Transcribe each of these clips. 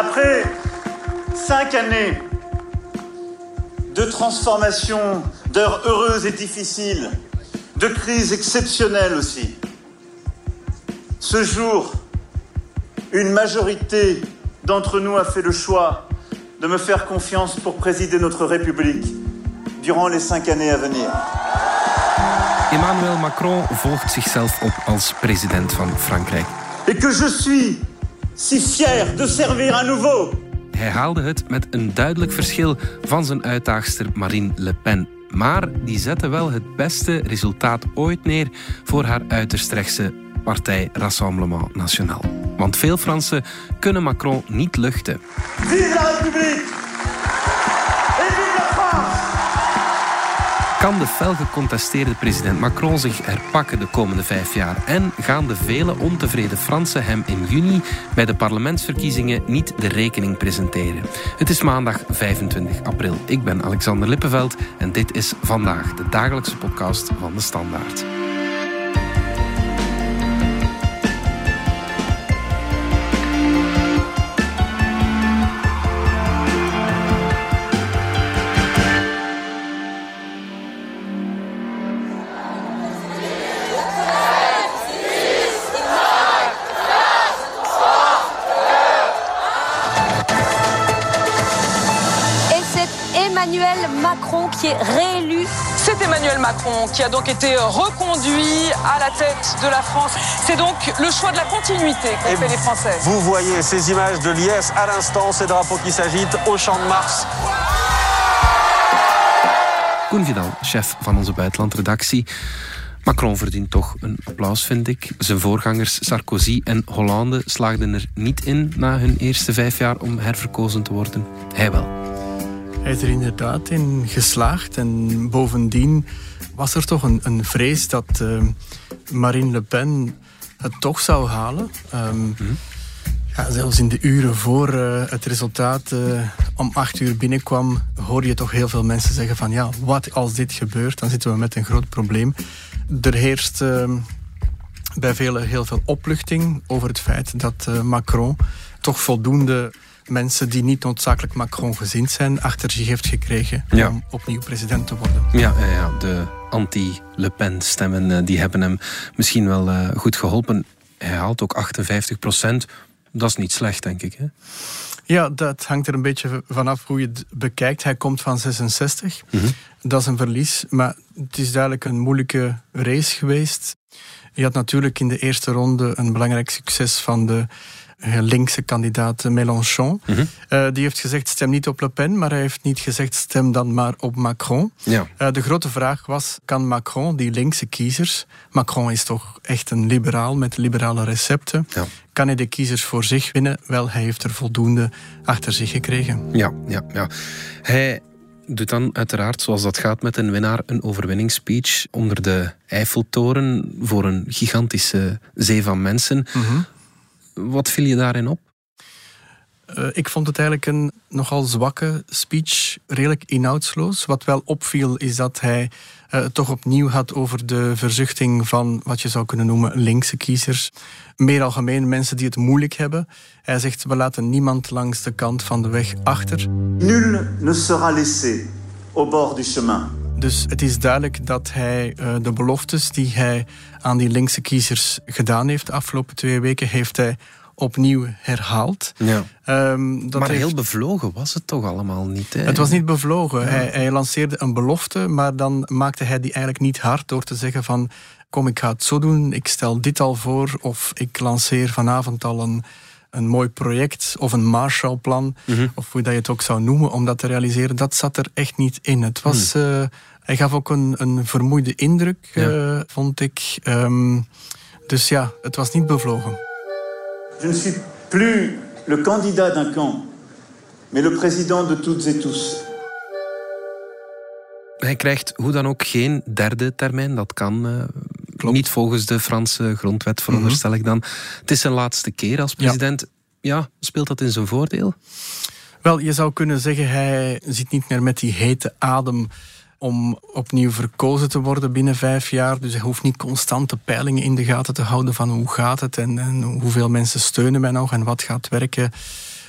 Après cinq années de transformation, d'heures heureuses et difficiles, de crises exceptionnelles aussi, ce jour, une majorité d'entre nous a fait le choix de me faire confiance pour présider notre République durant les cinq années à venir. Emmanuel Macron volgt zichzelf op als president van Frankrijk. Et que je suis si fier de servir à nouveau. Hij haalde het met een duidelijk verschil van zijn uitdaagster Marine Le Pen. Maar die zette wel het beste resultaat ooit neer voor haar uiterst rechtse partij Rassemblement National. Want veel Fransen kunnen Macron niet luchten. Vive la République Kan de fel gecontesteerde president Macron zich herpakken de komende vijf jaar? En gaan de vele ontevreden Fransen hem in juni bij de parlementsverkiezingen niet de rekening presenteren? Het is maandag 25 april. Ik ben Alexander Lippenveld en dit is vandaag de dagelijkse podcast van de Standaard. Macron qui a donc été reconduit à la tête de la France. C'est donc le choix de la continuité qu'ont fait les Français. Vous voyez ces images de l'IS à l'instant, ces drapeaux qui s'agitent au champ de Mars. Koen Vidal, chef van onze buitenlandredactie. Macron verdient toch een applaus, vind ik. Zijn voorgangers Sarkozy en Hollande slaagden er niet in na hun eerste vijf jaar om herverkozen te worden. Hij wel. Hij is er inderdaad in geslaagd. En bovendien was er toch een, een vrees dat eh, Marine Le Pen het toch zou halen. Ehm, ja, zelfs in de uren voor eh, het resultaat eh, om acht uur binnenkwam, hoorde je toch heel veel mensen zeggen van ja, wat als dit gebeurt, dan zitten we met een groot probleem. Er heerst ehm, bij velen heel veel opluchting over het feit dat eh, Macron toch voldoende mensen die niet noodzakelijk Macron gezind zijn, achter zich heeft gekregen Ja. om opnieuw president te worden. Ja, ja, ja, de anti-Le Pen stemmen eh, die hebben hem misschien wel eh, goed geholpen. Hij haalt ook 58 procent. Dat is niet slecht, denk ik. Hè? Ja, dat hangt er een beetje vanaf hoe je het bekijkt. Hij komt van 66. Dat is een verlies. Maar het is duidelijk een moeilijke race geweest. Je had natuurlijk in de eerste ronde een belangrijk succes van de linkse kandidaat Mélenchon. Eh, die heeft gezegd stem niet op Le Pen, maar hij heeft niet gezegd stem dan maar op Macron. Ja. Eh, de grote vraag was, kan Macron, die linkse kiezers... Macron is toch echt een liberaal met liberale recepten... Ja. kan hij de kiezers voor zich winnen? Wel, hij heeft er voldoende achter zich gekregen. Ja, ja, ja. Hij doet dan uiteraard, zoals dat gaat met een winnaar, een overwinningsspeech onder de Eiffeltoren voor een gigantische zee van mensen. Wat viel je daarin op? Eh, ik vond het eigenlijk een nogal zwakke speech, redelijk inhoudsloos. Wat wel opviel is dat hij eh, het toch opnieuw had over de verzuchting van wat je zou kunnen noemen linkse kiezers. Meer algemeen mensen die het moeilijk hebben. Hij zegt we laten niemand langs de kant van de weg achter. Nul ne sera laissé au bord du chemin. Dus het is duidelijk dat hij eh, de beloftes die hij aan die linkse kiezers gedaan heeft de afgelopen twee weken, heeft hij opnieuw herhaald. Ja. Ehm, dat maar heeft- heel bevlogen was het toch allemaal niet? Hè? Het was niet bevlogen. Hij, hij lanceerde een belofte, maar dan maakte hij die eigenlijk niet hard door te zeggen van kom, ik ga het zo doen, ik stel dit al voor of ik lanceer vanavond al een, een mooi project of een Marshallplan, of hoe dat je het ook zou noemen, om dat te realiseren. Dat zat er echt niet in. Het was, eh, hij gaf ook een, een vermoeide indruk, eh, vond ik. Ehm, dus ja, het was niet bevlogen. Je ne suis plus le candidat d'un camp, mais le président de toutes et tous. Hij krijgt hoe dan ook geen derde termijn. Dat kan eh, niet volgens de Franse grondwet, veronderstel ik dan. Het is zijn laatste keer als president. Ja. speelt dat in zijn voordeel? Wel, je zou kunnen zeggen, hij zit niet meer met die hete adem om opnieuw verkozen te worden binnen vijf jaar. Dus hij hoeft niet constant de peilingen in de gaten te houden van hoe gaat het en, en hoeveel mensen steunen mij nog en wat gaat werken.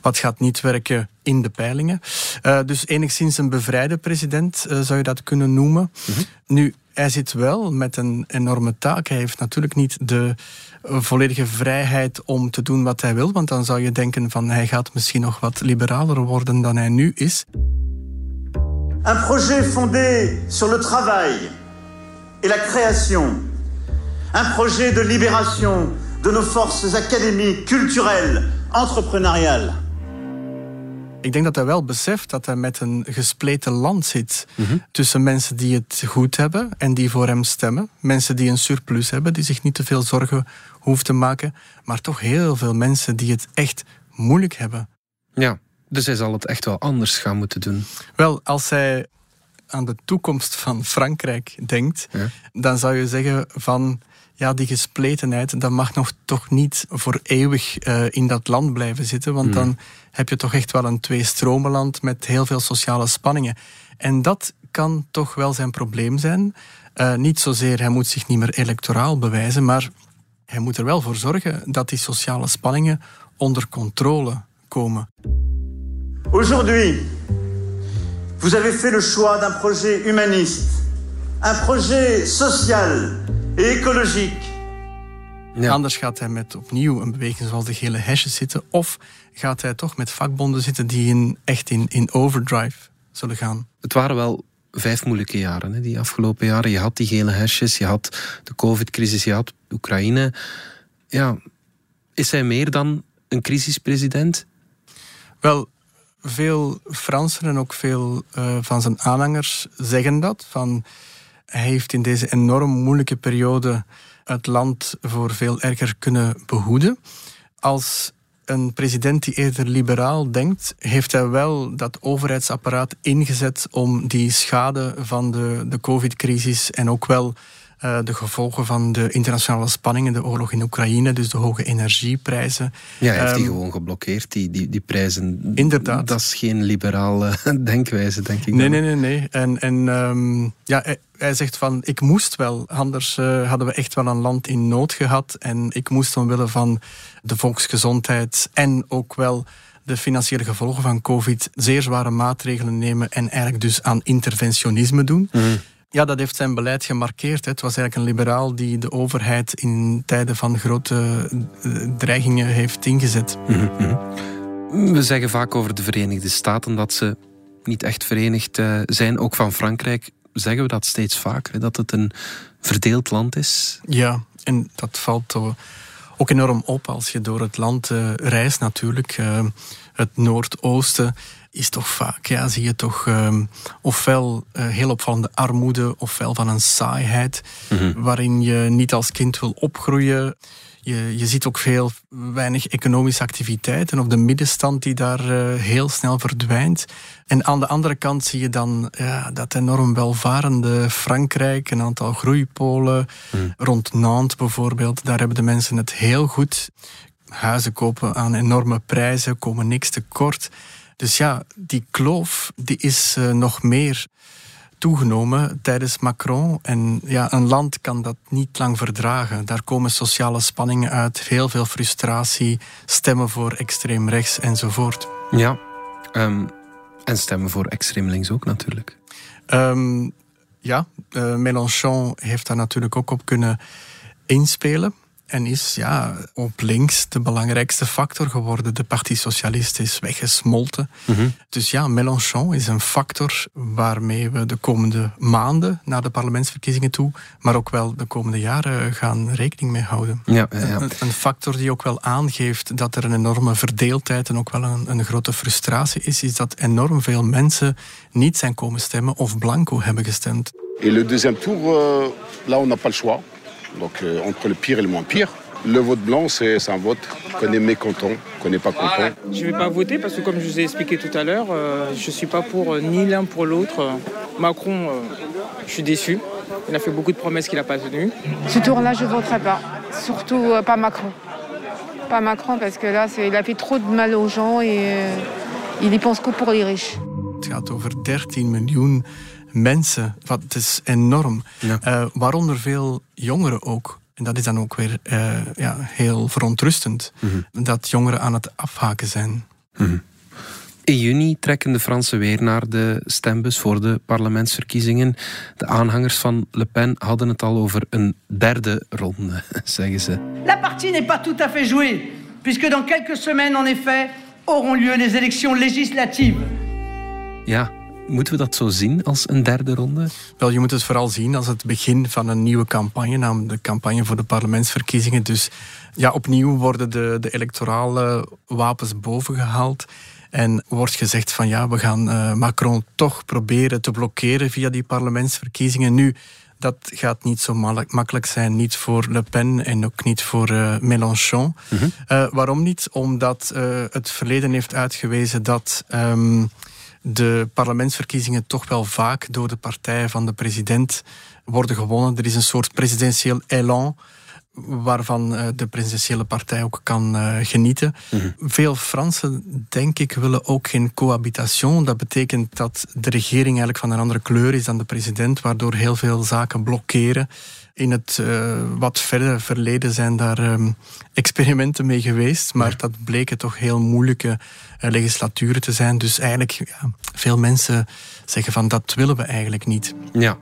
wat gaat niet werken in de peilingen. Uh, dus enigszins een bevrijde president uh, zou je dat kunnen noemen. Mm -hmm. Nu, hij zit wel met een enorme taak. Hij heeft natuurlijk niet de volledige vrijheid om te doen wat hij wil, want dan zou je denken van hij gaat misschien nog wat liberaler worden dan hij nu is. Un projet fondé sur le travail et la création. Un projet de libération de nos forces académiques, culturelles, entrepreneuriales. Ik denk dat hij wel beseft dat hij met een gespleten land zit. Mm -hmm. Tussen mensen die het goed hebben en die voor hem stemmen. Mensen die een surplus hebben, die zich niet te veel zorgen hoeven te maken. Maar toch heel veel mensen die het echt moeilijk hebben. Ja, dus hij zal het echt wel anders gaan moeten doen. Wel, als hij aan de toekomst van Frankrijk denkt, ja. dan zou je zeggen van ja, die gespletenheid, dat mag nog toch niet voor eeuwig uh, in dat land blijven zitten. Want mm. dan heb je toch echt wel een twee-stromenland met heel veel sociale spanningen. En dat kan toch wel zijn probleem zijn. Uh, niet zozeer, hij moet zich niet meer electoraal bewijzen, maar hij moet er wel voor zorgen dat die sociale spanningen onder controle komen. Aujourd'hui, vous avez fait le choix d'un projet humaniste, un projet social et écologique. Ja. Anders gaat hij met opnieuw een beweging zoals de gele hesjes zitten, of gaat hij toch met vakbonden zitten die in, echt in, in overdrive zullen gaan. Het waren wel vijf moeilijke jaren, hè, die afgelopen jaren. Je had die gele hesjes, je had de covid-crisis, je had Oekraïne. Ja, is hij meer dan een crisispresident? Wel, veel Fransen en ook veel uh, van zijn aanhangers zeggen dat. Van, hij heeft in deze enorm moeilijke periode het land voor veel erger kunnen behoeden. Als een president die eerder liberaal denkt, heeft hij wel dat overheidsapparaat ingezet om die schade van de, de COVID-crisis en ook wel uh, de gevolgen van de internationale spanningen, de oorlog in Oekraïne, dus de hoge energieprijzen. Ja, hij heeft die um, gewoon geblokkeerd, die, die, die prijzen. Inderdaad. Dat is geen liberale denkwijze, denk ik. Nee, nee, nee. nee. En, en um, ja, hij, hij, zegt van, ik moest wel, anders uh, hadden we echt wel een land in nood gehad. En ik moest omwille van de volksgezondheid en ook wel de financiële gevolgen van COVID zeer zware maatregelen nemen en eigenlijk dus aan interventionisme doen. Mm. Ja, dat heeft zijn beleid gemarkeerd. Het was eigenlijk een liberaal die de overheid in tijden van grote dreigingen heeft ingezet. Mm -hmm. We zeggen vaak over de Verenigde Staten dat ze niet echt verenigd uh, zijn. Ook van Frankrijk zeggen we dat steeds vaker, dat het een verdeeld land is. Ja, en dat valt ook enorm op als je door het land reist natuurlijk. Het Noordoosten is toch vaak, ja, zie je toch um, ofwel uh, heel opvallende armoede, ofwel van een saaiheid, mm -hmm. waarin je niet als kind wil opgroeien. Je, je ziet ook veel weinig economische activiteit en of de middenstand die daar uh, heel snel verdwijnt. En aan de andere kant zie je dan ja, dat enorm welvarende Frankrijk, een aantal groeipolen, mm. rond Nantes bijvoorbeeld, daar hebben de mensen het heel goed. Huizen kopen aan enorme prijzen, komen niks tekort. Dus ja, die kloof die is uh, nog meer toegenomen tijdens Macron. En ja, een land kan dat niet lang verdragen. Daar komen sociale spanningen uit, heel veel frustratie, stemmen voor extreem rechts enzovoort. Ja, um, en stemmen voor extreem links ook natuurlijk. Um, ja, uh, Mélenchon heeft daar natuurlijk ook op kunnen inspelen en is ja, op links de belangrijkste factor geworden. De Partie Socialist is weggesmolten. Mm -hmm. Dus ja, Mélenchon is een factor waarmee we de komende maanden naar de parlementsverkiezingen toe, maar ook wel de komende jaren gaan rekening mee houden. Ja, ja, ja. Een, een, factor die ook wel aangeeft dat er een enorme verdeeldheid en ook wel een, een grote frustratie is, is dat enorm veel mensen niet zijn komen stemmen of blanco hebben gestemd. Et le deuxième tour, euh, là on n'a pas le choix. Donc euh, entre le pire et le moins pire. Le vote blanc, c'est un vote qu'on est mécontent, qu'on n'est pas content. Je ne vais pas voter parce que, comme je vous ai expliqué tout à l'heure, euh, je ne suis pas pour euh, ni l'un pour l'autre. Macron, euh, je suis déçu. Il a fait beaucoup de promesses qu'il n'a pas tenues. Ce tour-là, je ne voterai pas. Surtout euh, pas Macron. Pas Macron parce que là, il a fait trop de mal aux gens et euh, il y pense que pour les riches. Het gaat over 13 miljoen mensen. Wat, het is enorm. Ja. Uh, waaronder veel jongeren ook. En dat is dan ook weer uh, ja, heel verontrustend. Mm -hmm. Dat jongeren aan het afhaken zijn. In juni trekken de Fransen weer naar de stembus voor de parlementsverkiezingen. De aanhangers van Le Pen hadden het al over een derde ronde, zeggen ze. La partie n'est pas tout à fait jouée, puisque dans quelques semaines, en effet, auront lieu les élections législatives. Ja, moeten we dat zo zien als een derde ronde? Wel, je moet het vooral zien als het begin van een nieuwe campagne, namelijk de campagne voor de parlementsverkiezingen. Dus ja, opnieuw worden de, de electorale wapens bovengehaald. En wordt gezegd van ja, we gaan uh, Macron toch proberen te blokkeren via die parlementsverkiezingen. Nu, dat gaat niet zo makkelijk zijn. Niet voor Le Pen en ook niet voor uh, Mélenchon. Mm -hmm. uh, waarom niet? Omdat het verleden heeft uitgewezen dat um, de parlementsverkiezingen toch wel vaak door de partij van de president worden gewonnen. Er is een soort presidentieel elan waarvan uh, de presidentiële partij ook kan uh, genieten. Mm -hmm. Veel Fransen, denk ik, willen ook geen cohabitation. Dat betekent dat de regering eigenlijk van een andere kleur is dan de president, waardoor heel veel zaken blokkeren. In het uh, wat verder verleden zijn daar um, experimenten mee geweest, maar ja. dat bleken toch heel moeilijke legislaturen te zijn. Dus eigenlijk, ja, veel mensen zeggen van dat willen we eigenlijk niet. Ja.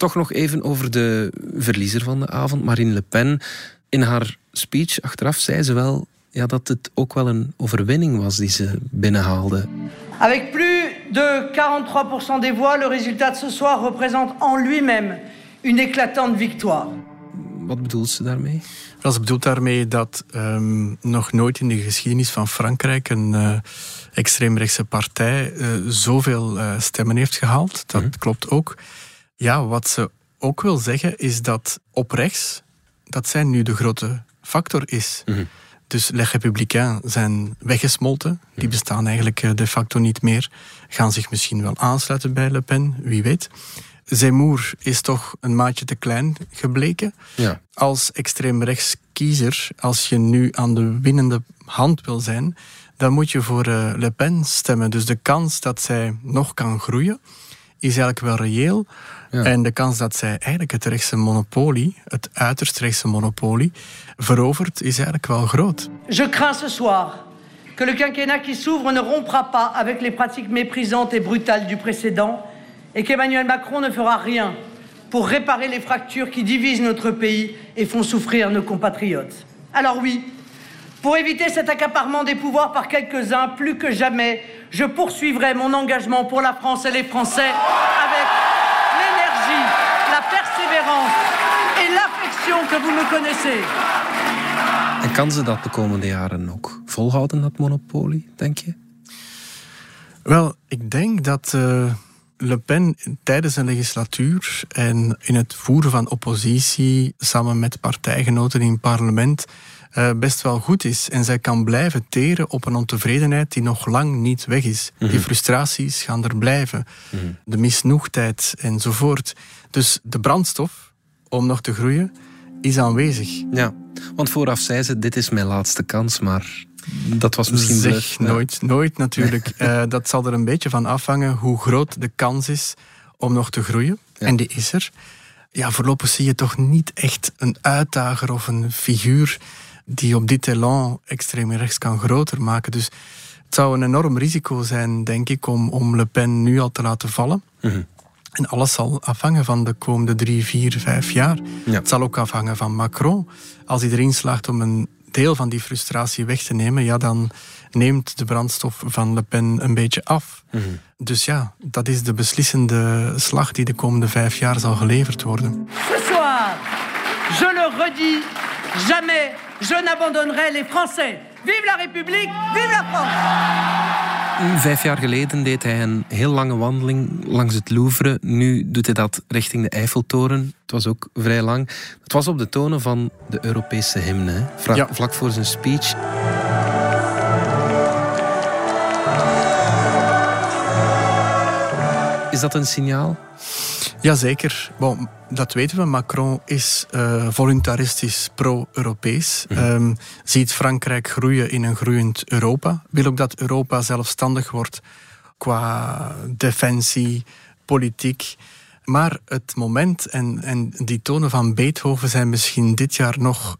Toch nog even over de verliezer van de avond, Marine Le Pen. In haar speech achteraf zei ze wel ja, dat het ook wel een overwinning was die ze binnenhaalde. Avec plus de 43% des voix, le résultat de ce soir représente en lui-même une éclatante victoire. Wat bedoelt ze daarmee? Ze bedoelt daarmee dat um, nog nooit in de geschiedenis van Frankrijk een uh, extreemrechtse partij uh, zoveel uh, stemmen heeft gehaald. Dat mm. klopt ook. Ja, wat ze ook wil zeggen is dat op rechts, dat zij nu de grote factor is. Mm -hmm. Dus Les Républicains zijn weggesmolten. Die bestaan eigenlijk de facto niet meer. Gaan zich misschien wel aansluiten bij Le Pen, wie weet. Zemmour is toch een maatje te klein gebleken. Ja. Als extreemrechtskiezer, als je nu aan de winnende hand wil zijn, dan moet je voor uh, Le Pen stemmen. Dus de kans dat zij nog kan groeien, is eigenlijk wel reëel. Ja. En de kans dat zij eigenlijk het rechtse monopolie, het uiterst rechtse monopolie, verovert, is eigenlijk wel groot. Je crains ce soir que le quinquennat qui s'ouvre ne rompra pas avec les pratiques méprisantes et brutales du précédent et qu'Emmanuel Macron ne fera rien pour réparer les fractures qui divisent notre pays et font souffrir nos compatriotes. Alors oui, pour éviter cet accaparement des pouvoirs par quelques-uns, plus que jamais, je poursuivrai mon engagement pour la France et les Français avec l'énergie, la persévérance et l'affection que vous me connaissez. En kan ze dat de komende jaren ook volhouden, dat monopolie, denk je? Wel, ik denk dat uh, Le Pen tijdens een legislatuur en in het voeren van oppositie samen met partijgenoten in het parlement uh, best wel goed is. En zij kan blijven teren op een ontevredenheid die nog lang niet weg is. Mm -hmm. Die frustraties gaan er blijven. Mm -hmm. De misnoegdheid enzovoort. Dus de brandstof om nog te groeien is aanwezig. Ja, want vooraf zei ze: Dit is mijn laatste kans, maar dat was misschien zeg bluff, nooit, nooit natuurlijk. uh, dat zal er een beetje van afhangen hoe groot de kans is om nog te groeien. Ja. En die is er. Ja, voorlopig zie je toch niet echt een uitdager of een figuur die op dit elan extreem rechts kan groter maken. Dus het zou een enorm risico zijn, denk ik, om, om Le Pen nu al te laten vallen. Mm -hmm. En alles zal afhangen van de komende drie, vier, vijf jaar. Ja. Het zal ook afhangen van Macron. Als hij erin slaagt om een deel van die frustratie weg te nemen, ja, dan neemt de brandstof van Le Pen een beetje af. Mm -hmm. Dus ja, dat is de beslissende slag die de komende vijf jaar zal geleverd worden. Ce soir, je le redis, jamais je n'abandonnerai les Français. Vive la République, vive la France! Vijf jaar geleden deed hij een heel lange wandeling langs het Louvre. Nu doet hij dat richting de Eiffeltoren. Het was ook vrij lang. Het was op de tonen van de Europese hymne, ja. vlak voor zijn speech. Is dat een signaal? Jazeker. Bon, dat weten we. Macron is uh, voluntaristisch pro-Europees. Mm -hmm. um, ziet Frankrijk groeien in een groeiend Europa. Wil ook dat Europa zelfstandig wordt qua defensie, politiek. Maar het moment en, en die tonen van Beethoven zijn misschien dit jaar nog,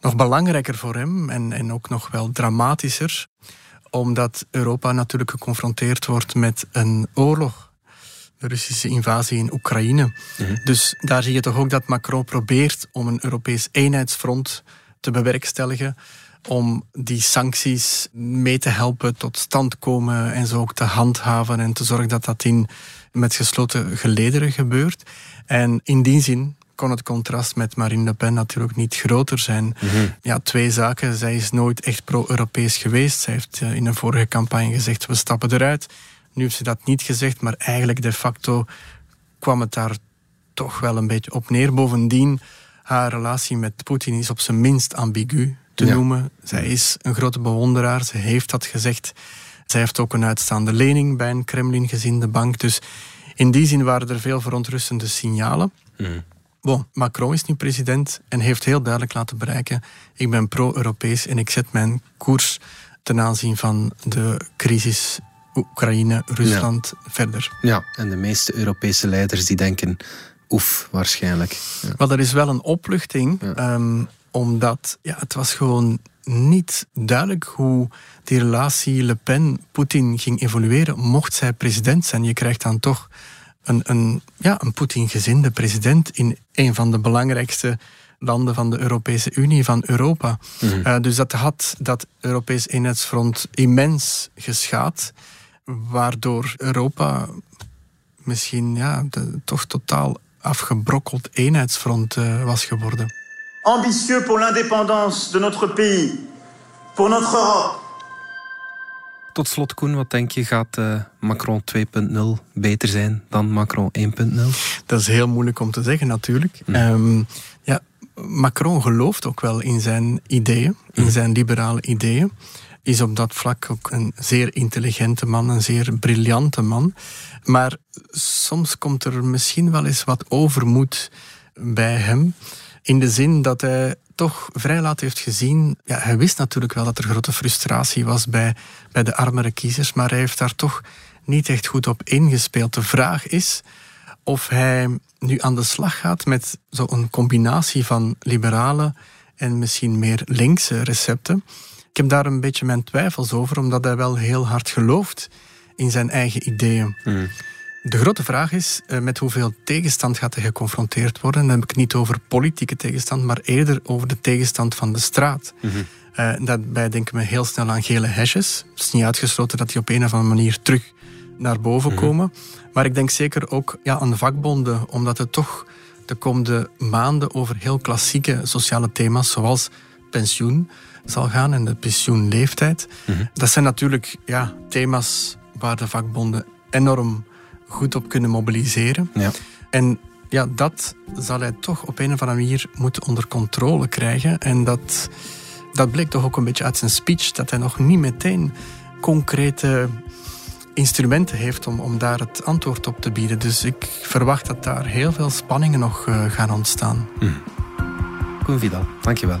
nog belangrijker voor hem en, en ook nog wel dramatischer omdat Europa natuurlijk geconfronteerd wordt met een oorlog. De Russische invasie in Oekraïne. Dus daar zie je toch ook dat Macron probeert om een Europees eenheidsfront te bewerkstelligen. Om die sancties mee te helpen tot stand komen en zo ook te handhaven en te zorgen dat dat in, met gesloten gelederen gebeurt. En in die zin kon het contrast met Marine Le Pen natuurlijk niet groter zijn. Ja, twee zaken. Zij is nooit echt pro-Europees geweest. Zij heeft eh, in een vorige campagne gezegd, we stappen eruit. Nu heeft ze dat niet gezegd, maar eigenlijk de facto kwam het daar toch wel een beetje op neer. Bovendien, haar relatie met Poetin is op zijn minst ambigu te Ja. noemen. Zij is een grote bewonderaar, ze heeft dat gezegd. Zij heeft ook een uitstaande lening bij een Kremlin-gezinde bank. Dus in die zin waren er veel verontrustende signalen. Bon, Macron is nu president en heeft heel duidelijk laten bereiken: ik ben pro-Europees en ik zet mijn koers ten aanzien van de crisis Oekraïne, Rusland verder. Ja, en de meeste Europese leiders die denken, oef, waarschijnlijk. Ja. Maar er is wel een opluchting, ehm, omdat ja, het was gewoon niet duidelijk hoe die relatie Le Pen-Poetin ging evolueren, mocht zij president zijn. Je krijgt dan toch een, een, ja, een Poetin-gezinde president in een van de belangrijkste landen van de Europese Unie, van Europa. Eh, dus dat had dat Europees eenheidsfront immens geschaad, waardoor Europa misschien ja, de, toch totaal afgebrokkeld eenheidsfront eh, was geworden. Ambitieux pour l'indépendance de notre pays, pour notre Europe. Tot slot, Koen, wat denk je, gaat eh, Macron 2.0 beter zijn dan Macron 1.0? Dat is heel moeilijk om te zeggen, natuurlijk. Ehm, ja, Macron gelooft ook wel in zijn ideeën, in zijn liberale ideeën. Is op dat vlak ook een zeer intelligente man, een zeer briljante man. Maar soms komt er misschien wel eens wat overmoed bij hem. In de zin dat hij toch vrij laat heeft gezien. Ja, hij wist natuurlijk wel dat er grote frustratie was bij, bij de armere kiezers, maar hij heeft daar toch niet echt goed op ingespeeld. De vraag is of hij nu aan de slag gaat met zo'n combinatie van liberale en misschien meer linkse recepten. Ik heb daar een beetje mijn twijfels over, omdat hij wel heel hard gelooft in zijn eigen ideeën. De grote vraag is eh, met hoeveel tegenstand gaat hij geconfronteerd worden. Dan heb ik het niet over politieke tegenstand, maar eerder over de tegenstand van de straat. Eh, daarbij denken we heel snel aan gele hesjes. Het is niet uitgesloten dat die op een of andere manier terug naar boven komen. Maar ik denk zeker ook ja, aan vakbonden, omdat het toch de komende maanden over heel klassieke sociale thema's, zoals pensioen, zal gaan en de pensioenleeftijd. Dat zijn natuurlijk ja, thema's waar de vakbonden enorm goed op kunnen mobiliseren. Ja. En ja, dat zal hij toch op een of andere manier moeten onder controle krijgen. En dat, dat bleek toch ook een beetje uit zijn speech, dat hij nog niet meteen concrete instrumenten heeft om, om daar het antwoord op te bieden. Dus ik verwacht dat daar heel veel spanningen nog eh, gaan ontstaan. Koen Vidal, dankjewel.